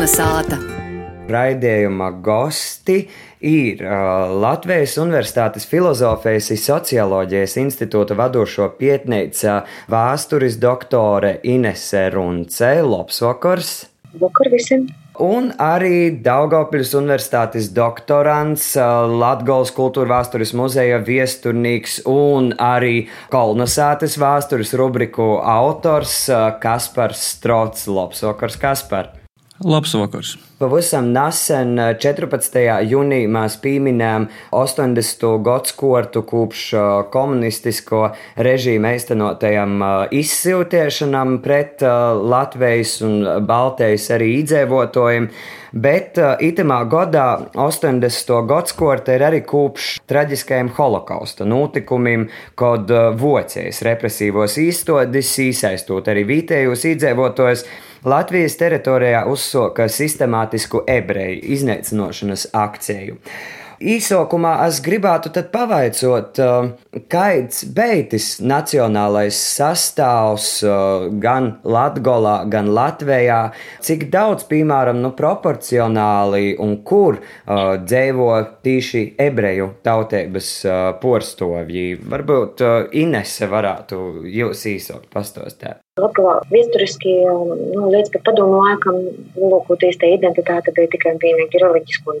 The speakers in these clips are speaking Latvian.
Kalnasāta. Raidījuma gosti ir uh, Latvijas Universitātes Filozofijas un Socioloģijas institūta vadošo pētniece vēstures doktore Inese Runce Lopsvakars. Vakar visiem! Un arī Daugopils Universitātes doktorants, Latvijas kultūra vēstures muzeja viesturnieks un arī kolonizētas vēstures rubriku autors Kaspars Strots. Labs vakars, Kaspar! Labs vakars! Pavisam nesen, 14. jūnijā, mēs pieminējām 80. gadsimtu kopš komunistisko režīmu īstenotajam izsiltiešanam pret Latvijas un Baltijas arī iedzīvotājiem. Bet itemā gadā, 80. gadsimta, ir arī kopš traģiskajiem holokausta notikumiem, kad vocējas represīvos īstenības, iesaistot arī vietējos iedzīvotājus. Latvijas teritorijā uzsoka sistemātisku ebreju iznīcināšanas akciju. Īsākumā es gribētu pavaicot, kāds beidzis nacionālais sastāvs gan Latvijā, gan Latvijā, cik daudz, piemēram, nu, proporcionāli un kur uh, dzīvo tīši ebreju tautības uh, porstovji. Varbūt uh, Inese varētu jūs īsāk pastostēt. Latvijā vēsturiski nu, līdz pat padomu laikam, lūkoties, tā identitāte bija tikai un vienīgi reliģisko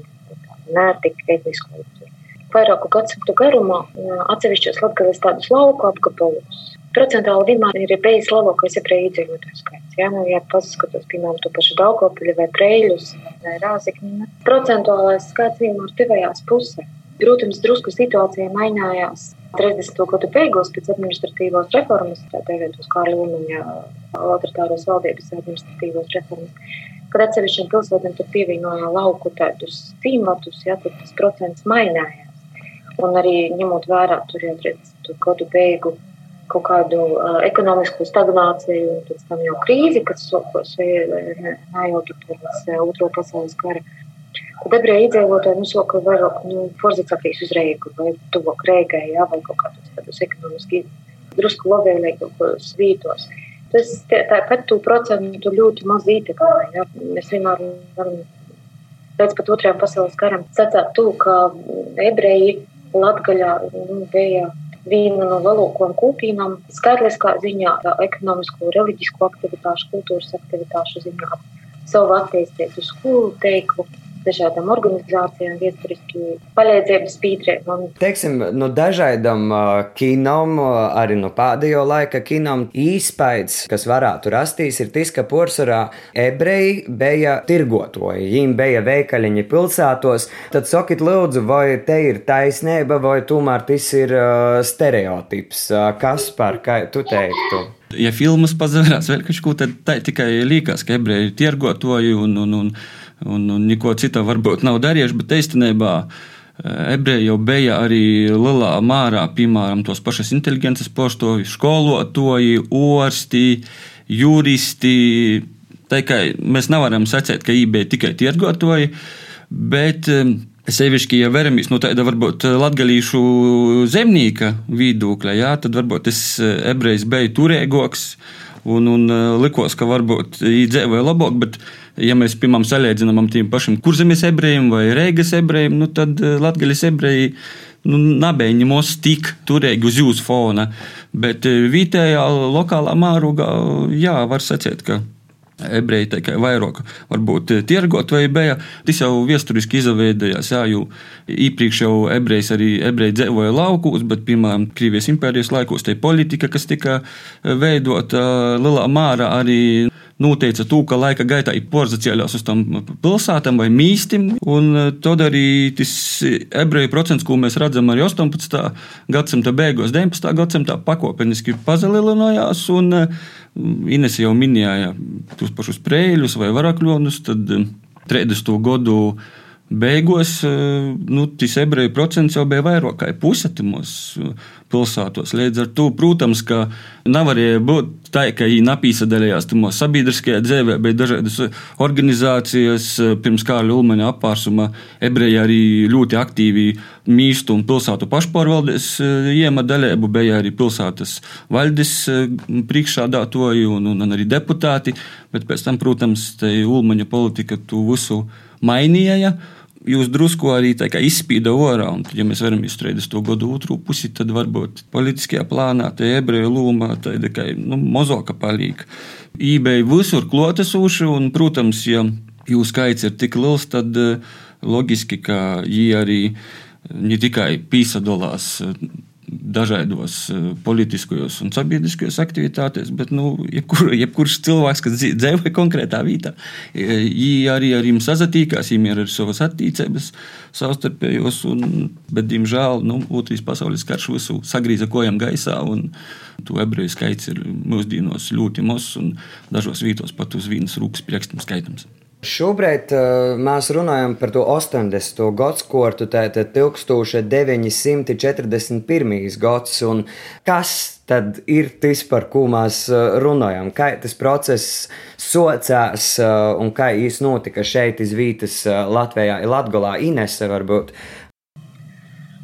ne tik etnisko. Vairāku gadsimtu garumā atsevišķos latgales tādus lauku apgabalus. Procentuāli vienmēr ir bijis labākais ebreju iedzīvotāju skaits. Ja, nu, ja paskatos, piemēram, to pašu Daugopili vai Preļus vai Rāzikņu, procentuālais skaits vienmēr tevējās pusē. Protams, drusku situācija mainījās 30. gadu beigās pēc administratīvās reformas, tā dēvētos Kārļa Umaņa autoritāros valdības administratīvos reformas, kad atsevišķiem pilsētiem tur pievienoja lauku tādus cīmatus, ja, tad tas procents mainījās. Un arī ņemot vērā tur jau 30. gadu beigu kaut kādu uh, ekonomisku stagnāciju, un pēc tam jau krīzi, kas sokos ne jau tur pēc uh, otro pasaules kara. Tad ebreju iedzīvotāji nu, soka vairāk, nu, forzacākīs uz Reigu vai tuvāk Reigai, jā, vai kaut kādus tādus ekonomiski drusku labvēlīgākos vītos. Tas tāpat tu procentu ļoti maz ietekmē, jā. Mēs vienmēr varam pēc pat otrajām pasaules karam sacāt to, ka ebreji Latgaļā nu, bija viena no lielākajām kūpīnām, skaitliskā ziņā, ekonomisko, reliģisko aktivitāšu, kultūras aktivitāšu ziņā, savu attīstītu skolu teiklu dažādām organizācijām, vieturiski palīdzības biedriem. Teiksim, no dažādām uh, kinām, uh, arī no pēdējo laika kinām, īspējas, kas varētu rasties, ir tas, ka porcelāna ebreji bija tirgotoji, viņi bija veikaliņi pilsētos. Tad sakiet, lūdzu, vai te ir taisnība, vai tomēr tas ir uh, stereotips? Uh, kas par kā tu teiktu? Ja filmas pazarās vēl kaut ko, tad tā tikai liekas, ka ebreji ir tirgotoji un, un, un un, un neko citu varbūt nav darījuši, bet īstenībā eh, ebreji jau bija arī lielā mārā, piemēram, tos pašas inteligences postovi, skolotoji, orsti, juristi. Tā kā mēs nevaram sacīt, ka bija tikai tirgotoji, bet eh, sevišķi, ja veramies no tāda varbūt latgalīšu zemnieka viedokļa, jā, tad varbūt tas eh, ebrejs bija turīgāks un, un likos, ka varbūt īdzēvoja labāk, bet ja mēs, piemēram, salīdzinām ar tiem pašiem kurzemes ebrejiem vai reigas ebrejiem, nu, tad eh, latgaļas ebreji nu, nebija ņemos tik turīgi uz jūsu fona. Bet eh, vietējā lokālā mārugā, jā, var sacīt, ka ebreji tikai vairāk, varbūt eh, tirgot vai bija. Tas jau vēsturiski izveidojās, jā, jo iepriekš jau ebrejs arī ebreji dzīvoja laukos, bet, piemēram, Krievijas impērijas laikos tie politika, kas tika veidota lielā mārā arī noteica to, ka laika gaitā ir porzacēļās uz tam pilsētām vai mīstim, un e, tad arī tas ebreju procents, ko mēs redzam arī 18. gadsimta beigās, 19. gadsimta pakopeniski pazelielinājās, un e, Ines jau minēja tos pašus prēļus vai varakļonus, tad 30. E, gadu beigās nu, tas ebreju procents jau bija vairāk kā puse. Mums pilsētos. Līdz ar to, protams, ka nevarēja būt tā, ka viņi napīsadalījās tajā sabiedriskajā dzīvē, bet dažādas organizācijas pirms Kārļa Ulmaņa apārsuma ebreji arī ļoti aktīvi mīstu un pilsētu pašpārvaldes iema daļēbu, bija arī pilsētas valdes priekšsādātoji un, un, un arī deputāti, bet pēc tam, protams, Ulmaņa politika to visu mainīja jūs drusku arī izspīda orā. Un, ja mēs varam izstrādāt to gadu otru pusi, tad varbūt politiskajā plānā tā ebreju loma tāda kā nu, mozoka palīga. eBay visur klotesoši, un, protams, ja jūsu skaits ir tik liels, tad eh, loģiski, ka viņi arī ne tikai pīsadalās dažādos eh, politiskajos un sabiedriskajos aktivitātēs, bet nu, jebkur, jebkurš cilvēks, kas dzīvo konkrētā vietā, viņi arī ar jums sazatīkās, viņiem ir savas attīstības, savstarpējos, un, bet, diemžēl, nu, otrais pasaules karš visu sagrīza kojām gaisā. Tu ebreju skaits ir mūsdienos ļoti mazs, un dažos vietos pat uz vienas rūkas priekšstam skaitams. Šobrīd uh, mēs runājam par to 80. gadsimtu, tātad 1941. gads. Kas tad ir tas, par ko mēs uh, runājam? Kā tas process socās uh, un kā īstenībā notika šeit, iz vītas uh, Latvijā, Latgolā, Inese varbūt?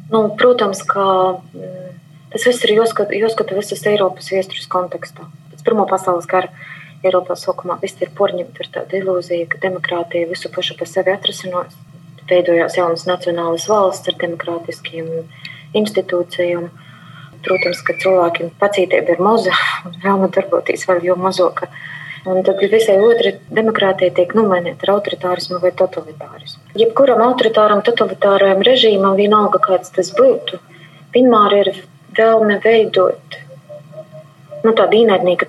Nu, protams, ka mm, tas viss ir jāskata, jāskata visas Eiropas vēstures kontekstā. Pēc Pirmā pasaules kara Eiropā sākumā viss ir porņemta ar tādu ilūziju, ka demokrātija visu pašu par sevi atrasinās. Veidojās jaunas nacionālas valsts ar demokrātiskiem institūcijām. Protams, ka cilvēkiem pacītība ir maza un vēlme darboties vēl jo mazāka. Un tad visai otrai demokrātija tiek nomainīta ar autoritārismu vai totalitārismu. Jebkuram autoritāram, totalitāram režīmam, vienalga kāds tas būtu, vienmēr ir vēlme veidot nu, tādu ienaidnieku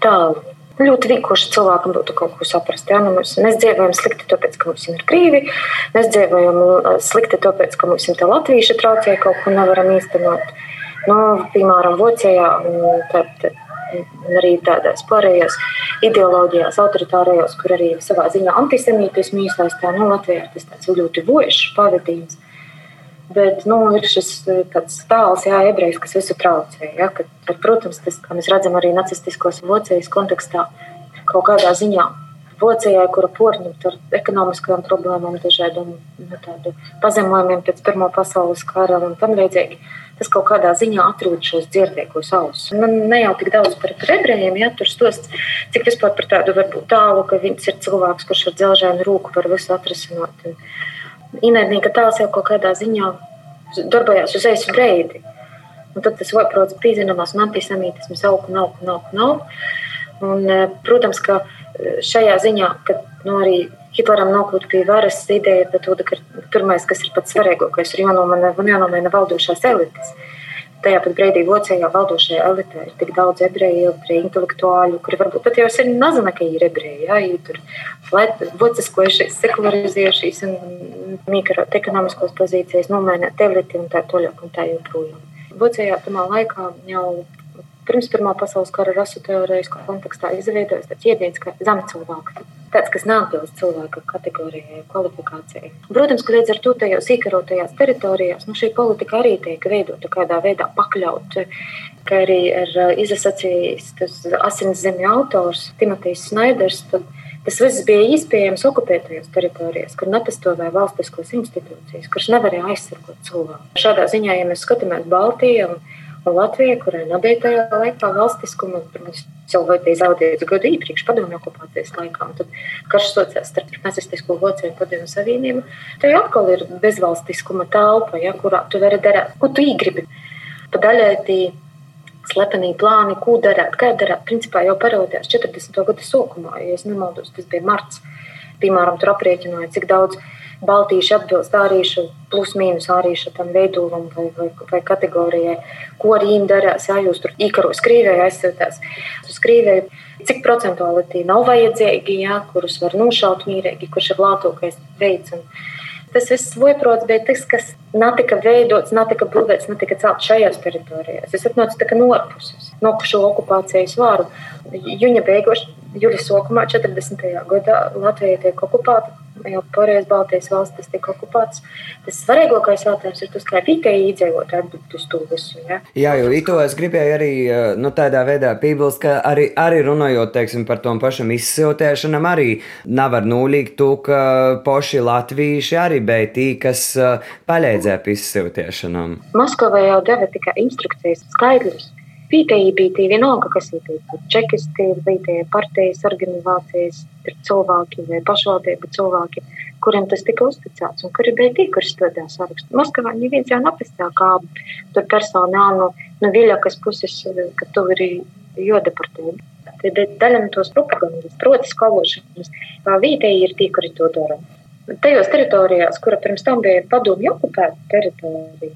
tālu ļoti vienkārši cilvēkam būtu kaut ko saprast. Ja? Nu, mēs, mēs dzīvojam slikti, tāpēc, ka mums ir krīvi, mēs dzīvojam uh, slikti, tāpēc, ka mums ir latvieši traucēji kaut ko nevaram īstenot. Nu, piemēram, Vācijā arī tādās pārējās ideoloģijās, autoritārajos, kur arī savā ziņā antisemītismu iesaistā, nu, Latvijā tas tāds ļoti vojšs pavadījums. Bet nu, ir šis tāls, jā, ebrejs, kas visu traucē. Ja, kad, protams, tas, kā mēs redzam arī nacistiskos Vācijas kontekstā, kaut kādā ziņā Vācijai, kura porņemta ar ekonomiskajām problēmām, dažādiem nu, pazemojumiem pēc Pirmā pasaules kara un tam līdzīgi, tas kaut kādā ziņā atrod šos dzirdīgos ausus. Man ne jau tik daudz par, par ebrejiem, ja tur stosts, cik vispār par tādu varbūt tālu, ka viņš ir cilvēks, kurš ar dzelžēnu rūku var visu atrisināt. Un, ienaidnieka tēls jau kaut kādā ziņā darbojās uz ejas breidi. Un tad tas vaiprots pīzināmās un antisemītisms aug un aug un aug un aug. Un, e, protams, ka e, šajā ziņā, kad nu, arī Hitleram nokļūt pie varas ideja par to, ka pirmais, kas ir pats svarīgākais, ir jānomaina valdošās elites. Tajā pat brīdī Vācijā valdošajā elitē ir tik daudz ebreju, intelektuāļu, kuri varbūt pat jau sen nezina, ka ir ebreji. Ja, ir tur vociskojušies, sekularizējušies un mīkarot ekonomiskos pozīcijas, nomainīt eliti un tā toļāk un tā joprojām. Vācijā tamā laikā jau pirms Pirmā pasaules kara rasu teorijas kontekstā izveidojas tāds jēdziens kā zemcilvēks. Tāds, kas neatbilst cilvēka kategorijai, kvalifikācijai. Protams, ka līdz ar to tajos īkarotajās teritorijās nu, šī politika arī tiek veidota kādā veidā pakļaut. Kā arī ir uh, izsacījis tas asins zemju autors Timotejs Snaiders. Tas viss bija iespējams okupētajās teritorijās, kur nepastāvēja valstiskās institūcijas, kurš nevarēja aizsargāt cilvēku. Šādā ziņā, ja mēs skatāmies Baltiju, Latvija, kurai nebija tajā laikā valstiskuma, jau bija zaudēts gadu iepriekš padomju okupācijas laikā, un tad karš socās starp nacistisko Vāciju un padomju savienību. Jau atkal ir bezvalstiskuma telpa, ja, kurā tu vari darīt, ko tu īgribi. Pa daļai tī slepenie plāni, ko darīt, kā darīt, principā jau parādījās 40. gada sākumā, ja es nemaldos, tas bija marts. Piemēram, tur aprēķināja, cik daudz baltīši atbilst ārīšu, plus mīnus ārīšu tam veidolam vai, vai, vai kategorijai, ko arī viņi darās, ja jūs tur īkaros krīvēju aizsūtās. Uz krīvēju, cik procentuāli tie nav vajadzīgi, ja, kurus var nošaut mīrīgi, kurš ir lātākais veids. Un, Tas viss voiprots bija tas, kas netika veidots, netika būvēts, netika celts šajās teritorijās. Es atnācu no ārpuses, no šo okupācijas vāru. Juņa beigās, jūlijā sākumā, 40. gadā Latvija tiek okupēta jau toreiz Baltijas valstis tika okupētas. Tas svarīgākais jautājums ir tas, kā vietēji iedzīvotāji atbild uz to visu. Ja? Jā, jo ito es gribēju arī nu, tādā veidā piebilst, ka arī, arī runājot teiksim, par tom pašam izsiltēšanam, arī nevar nulīgt to, ka poši latvieši arī bija tī, kas palīdzēja pie izsiltēšanām. Moskavā jau deva tikai instrukcijas skaidrus Vietēji bija vienalga, kas ir čekisti, vietējie partijas organizācijas, ir cilvēki vai pašvaldību cilvēki, kuriem tas tika uzticēts un kuri bija tie, kuri strādāja sarakstu. Maskavā neviens jau nepastāv kā tur personāli no, no viļakas puses, ka tu ir daļa no tos propagandas, proti skološanas. Tā vietēji ir tie, kuri to dara. Tajos teritorijās, kura pirms tam bija padomju okupēta teritorija,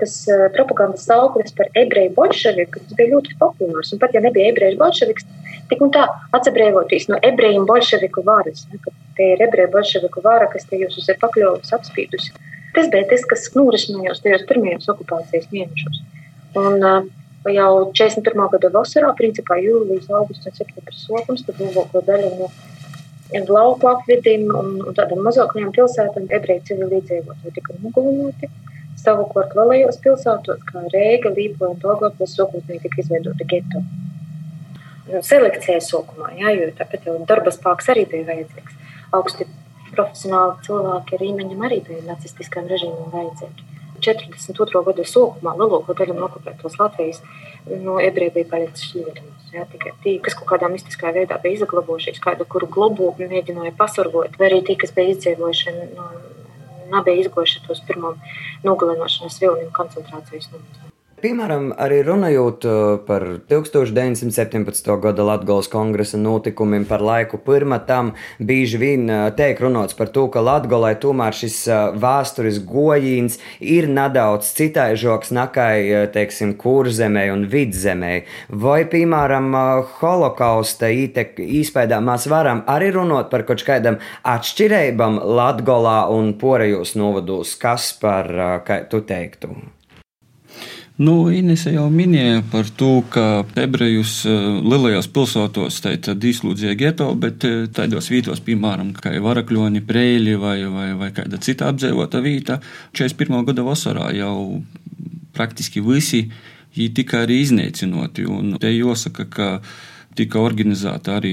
tas uh, propagandas sauklis par ebreju bolševiku bija ļoti populārs. Un pat ja nebija ebreju bolševiks, tik un tā atsebrēvoties no ebreju bolševiku varas, ka tie ir ebreju bolševiku vara, kas te jūs ir pakļuvusi, apspīdusi. Tas bija tas, kas norisinājās tajos pirmajos okupācijas mēnešos. Un, uh, jau 41. gada vasarā, principā jūlijas, augusts un septembris sokums, tad lielāko daļu no lauku apvidiem un, un tādām mazākajām pilsētām ebreju civilizējotāji tika nogalināti. Savukārt lielajos pilsētos, kā Rīga, Līpoja un Dogopils, sākotnēji tika izveidota geto. Nu, selekcijai sākumā, jā, jo tāpēc jau darba spēks arī bija vajadzīgs. Augsti profesionāli cilvēki ar īmeņiem arī bija nacistiskam režīmam vajadzīgi. 42. gada sākumā lielāko daļu no okupētos Latvijas no ebreju bija palikusi šķīdams. Jā, tikai tie, kas kaut kādā mistiskā veidā bija izglabojušies, kādu kuru globu mēģināja pasargot, vai arī tie, kas bija izdzīvojuši no nebija izgojuši tos pirmo nogalināšanas vilni un koncentrācijas nometni. Piemēram, arī runājot uh, par 1917. gada Latvijas kongresa notikumiem, par laiku pirmā tam, bieži vien uh, tiek runāts par to, ka Latvijai tomēr šis uh, vēstures gojīns ir nedaudz citaižoks nekai, teiksim, kurzemē un vidzemē. Vai, piemēram, holokausta īspējā mēs varam arī runāt par kaut kādam atšķirībam Latvijā un porejos novados, kas par, kā tu teiktu? Nu, Inese jau minēja par to, ka ebrejus eh, lielajos pilsētos izsludzīja geto, bet eh, tādos vietos, piemēram, kā Varakļoni, Preļi vai, vai, vai kāda cita apdzīvota vieta, 41. gada vasarā jau praktiski visi tika arī iznīcinoti. Un te jāsaka, ka tika organizēta arī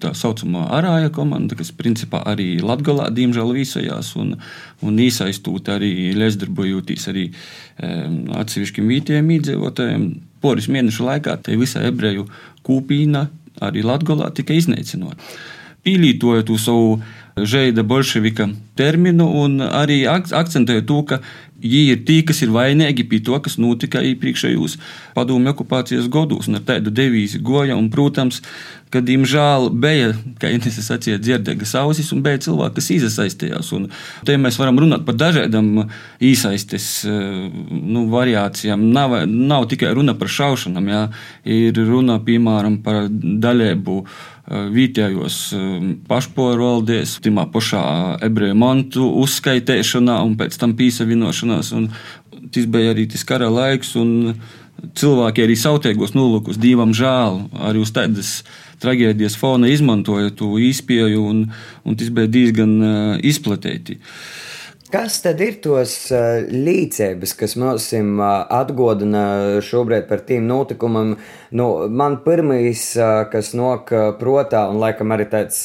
tā saucamā arāja komanda, kas principā arī Latvijā, diemžēl, visajās un, un iesaistot arī līdzdarbojotīs arī um, atsevišķiem vietējiem iedzīvotājiem. Poris mēnešu laikā te visa ebreju kūpīna arī Latvijā tika iznīcinota. Pīlītojot uz savu žēda bolševika terminu un arī akcentēja to, ka Viņi ir tie, kas ir vainīgi pie to, kas notika iepriekšējos padomju okupācijas gados, un ar tādu devīzi goja. Un, protams, ka, diemžēl, bija, kā Inês sacīja, dzirdēgas ausis, un bija cilvēki, kas iesaistījās. Un te mēs varam runāt par dažādām iesaistes nu, variācijām. Nav, nav tikai runa par šaušanām, jā. ir runa, piemēram, par daļēbu vietējos pašpārvaldēs, timā pašā ebreju mantu uzskaitēšanā un pēc tam pīsavinošanās. Un tas bija arī tas kara laiks, un cilvēki arī sautiegos nolūkus divam žēl, arī uz tādas traģēdijas fona izmantoja to īspēju, un, un tas bija diezgan izplatīti. Uh, Kas tad ir tos uh, līdzekļus, kas mums uh, atgādina šobrīd par tiem notikumiem? Nu, man pirmais, uh, kas nok prātā, un laikam arī tāds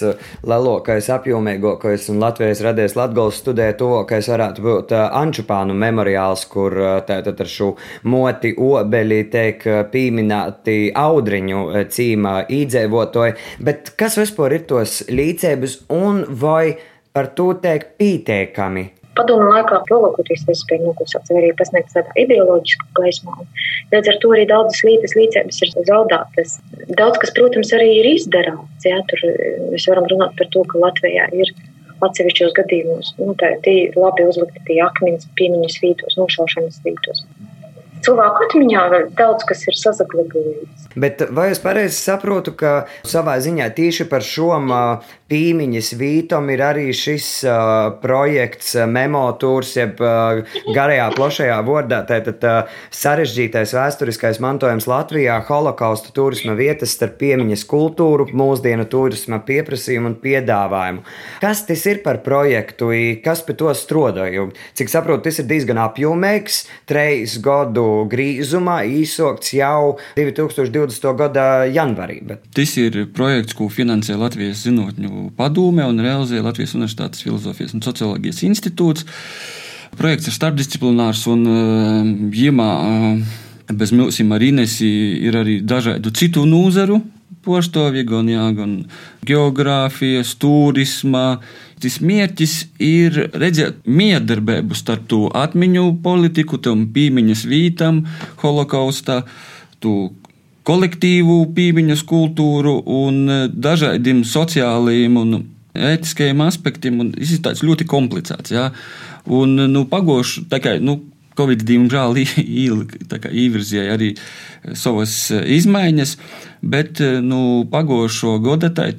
lielākais, apjomīgākais un Latvijas radies Latvijas studē, tuvākais varētu būt Ančupānu memoriāls, kur tātad ar šo moti obeļi tiek pieminēti audriņu cīmā īdzēvotoji. Bet kas vispār ir tos līdzekļus un vai par to teikt pieteikami? Padomu laikā lielākoties spēja noklusēt, vai arī pasniegt tādā ideoloģiskā gaismā. Līdz ar to arī daudzas lītas līdzības ir zaudētas. Daudz kas, protams, arī ir izdarāms. Jā, tur mēs varam runāt par to, ka Latvijā ir atsevišķos gadījumos nu, tā, tie labi uzlikti tie akmeņi piemiņas vītos, nošaušanas vītos. cilvēku atmiņā daudz kas ir sazaglabājies. Bet vai es pareizi saprotu, ka savā ziņā tieši par šo pīmiņas vītom ir arī šis uh, projekts Memotūrs, jeb uh, garajā plašajā vārdā, tātad uh, sarežģītais vēsturiskais mantojums Latvijā, holokausta turisma vietas starp piemiņas kultūru, mūsdienu turisma pieprasījumu un piedāvājumu. Kas tas ir par projektu, kas pie to strodoju? Cik saprotu, tas ir diezgan apjomīgs, trejas gadu grīzumā, īsokts jau 2020. 20. gada janvārī. Bet... Tas ir projekts, ko finansē Latvijas Zinātņu padome un realizē Latvijas Universitātes Filozofijas un Socioloģijas institūts. Projekts ir starpdisciplinārs un ģimā. Eh, bez milzīm ar Inesi ir arī dažādu citu nūzaru poštovji, gan, jā, gan geogrāfijas, turisma. Tas mērķis ir redzēt miedarbību starp to atmiņu politiku, tam pīmiņas vītam, holokaustā, tu kolektīvu pīmiņas kultūru un e, dažādiem sociālajiem un ētiskajiem aspektiem. Tas ir ļoti komplicēts. Ja? Un, nu, pagošu, tā kā, nu, Covid, diemžēl, ievirzīja arī savas e, izmaiņas, bet e, nu, pagošo godatai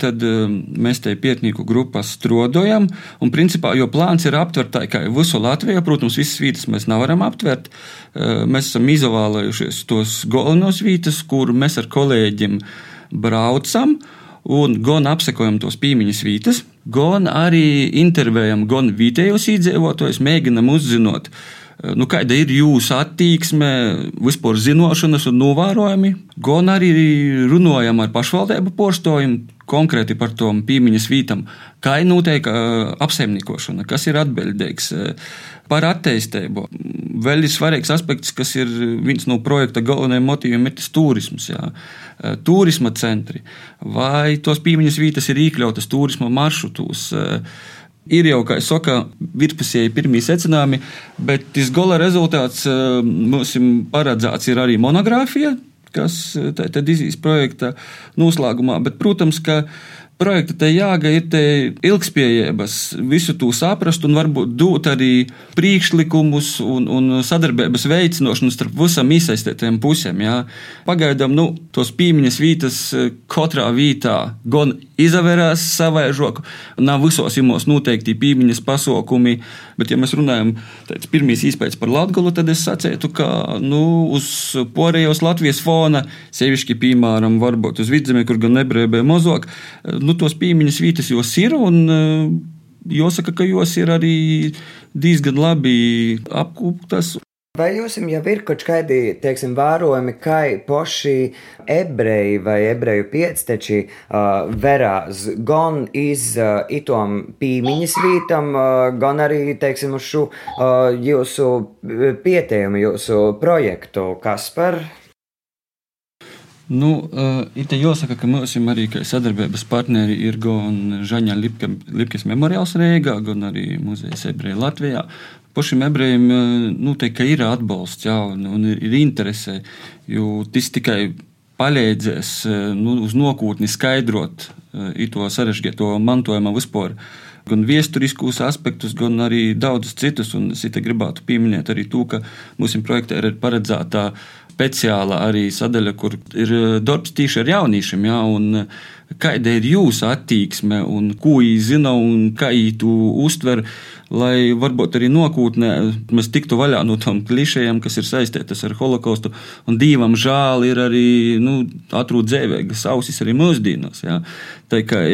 mēs te pietnieku grupās strodojam, un principā, jo plāns ir aptvert tā kā visu Latviju, protams, visas vietas mēs nevaram aptvert, mēs esam izolējušies tos galvenos vietas, kur mēs ar kolēģiem braucam un gan apsekojam tos pīmiņas vietas, gan arī intervējam gan vietējos iedzīvotājus, mēģinam uzzināt, nu, kāda ir jūsu attieksme, vispār zināšanas un novērojumi, gan arī runājam ar pašvaldību porstojumu konkrēti par to pīmiņas vītam, kā ir noteikta apsaimniekošana, kas ir atbildīgs par attīstību. Vēl ir svarīgs aspekts, kas ir viens no projekta galvenajiem motīviem, ir tas turisms. Jā. Turisma centri vai tos pīmiņas vietas ir iekļautas turisma maršrutos. Ir jau, kā jau saka, virspusēji pirmie secinājumi, bet tas gala rezultāts mums paredzēts ir arī monogrāfija, kas tad izīs projekta noslēgumā. Bet, protams, ka projekta te jāga ir te ilgspējības, visu to saprast un varbūt dot arī priekšlikumus un, un sadarbības veicinošanu starp visam iesaistītiem pusēm. Jā. Pagaidām, nu, tos pīmiņas vītas eh, katrā vītā gan izavērās savaižok, nav visos imos noteikti pīmiņas pasaukumi, bet, ja mēs runājam tāds pirmīs īspējas par Latgulu, tad es sacētu, ka, nu, uz porējos Latvijas fona, sevišķi, piemēram, varbūt uz vidzemē, kur gan nebrēbē mozok, nu, tos pīmiņas vītas jos ir. Un, eh, Jāsaka, ka jos ir arī diezgan labi apkoptas. Vai jums jau ir kaut kādi teiksim, vērojumi, kā paši ebreji vai ebreju piecteči uh, verās gan iz uh, itom pīmiņas vītam, uh, gan arī teiksim, uz šo uh, jūsu pietējumu, jūsu projektu Kaspar? Nu, uh, ir jāsaka, ka mums arī sadarbības partneri ir gan Žaņa Lipke, Lipkes memoriāls Rīgā, gan arī Muzejs Ebreja Latvijā. Pašiem ebrejiem noteikti nu, ir atbalsts jā, un, un ir, interese, jo tas tikai palīdzēs nu, uz nākotni skaidrot to sarežģīto mantojumu vispār. Gan vēsturiskos aspektus, gan arī daudzus citus. Un es gribētu pieminēt arī to, ka mūsu projektā ir paredzēta speciāla arī sadaļa, kur ir eh, darbs tieši ar jauniešiem. Ja, eh, kāda ir jūsu attieksme un ko jūs zināt un kā jūs to uztver, lai varbūt arī nākotnē mēs tiktu vaļā no tām klišejām, kas ir saistītas ar holokaustu. Un dievam žēl ir arī nu, atrūt dzēvēgas ausis arī mūsdienās. Ja. Tā kā,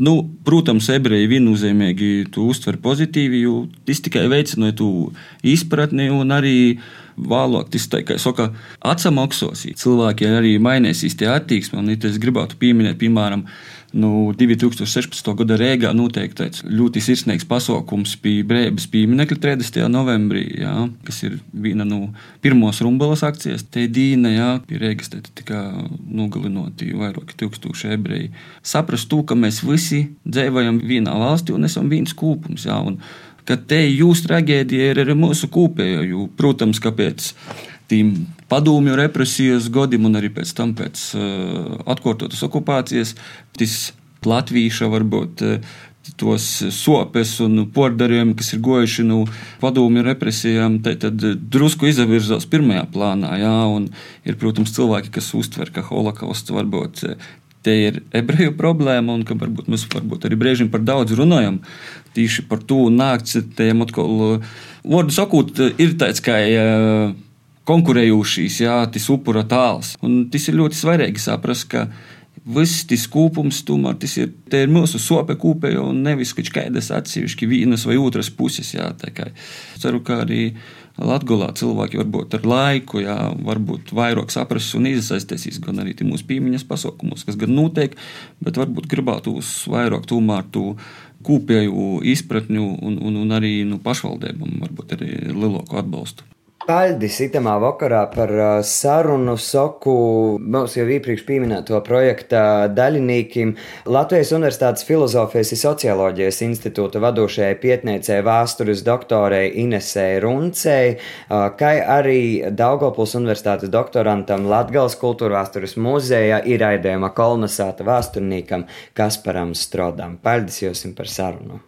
nu, protams, ebreji viennozīmīgi to uztver pozitīvi, jo tas tikai veicināja to izpratni un arī vēlāk, tas tā kā saka, atsamaksos. Cilvēki arī mainīsies tie attieksmi, un es gribētu pieminēt, piemēram, nu, 2016. gada Rīgā noteikti tāds ļoti sirsnīgs pasākums bija Brēbas pieminekļa 30. novembrī, jā, kas ir viena no pirmos rumbulas akcijas. Te dīna, jā, pie Rīgas tika nogalinoti vairāki tūkstoši ebreji. Saprast to, ka mēs visi dzīvojam vienā valstī un esam viens kūpums, jā, un ka te jūsu traģēdija ir arī mūsu kopēja, jo, protams, kāpēc tiem padomju represijas gadiem un arī pēc tam pēc uh, atkārtotas okupācijas. Tas Latvieša varbūt uh, tos sopes un pordarījumi, kas ir gojuši no nu, padomju represijām, tad, drusku izavirzās pirmajā plānā. Jā, ir, protams, cilvēki, kas uztver, ka holokausts varbūt te ir ebreju problēma, un ka varbūt mēs varbūt arī brīžiem par daudz runājam. Tieši par to nākts, tiem atkal, vārdu sakot, ir tāds kā konkurējošīs, jā, tas upura tāls. Un tas ir ļoti svarīgi saprast, ka Viss tas kūpums, tomēr tas ir, ir mūsu sope kūpējo un nevis kaut kādas atsevišķi vienas vai otras puses. Jā, ceru, ka arī Latvijā cilvēki varbūt ar laiku, jā, varbūt vairāk saprast un iesaistīsies gan arī mūsu piemiņas pasaukumos, kas gan notiek, bet varbūt gribētu vairāk tomēr tu kūpēju izpratņu un, un, un arī nu, pašvaldībām varbūt arī lielāku atbalstu. Paļdis itamā vakarā par sarunu soku mums jau iepriekš pieminēto projekta daļinīkim Latvijas Universitātes filozofijas un socioloģijas institūta vadošajai pietniecēji vēstures doktorei Inesei Runcei, kā arī Daugopuls Universitātes doktorantam Latgals kultūra vēstures muzejā ir aidējuma kolonizēta vēsturniekam Kasparam Strodam. Paļdis jums par sarunu!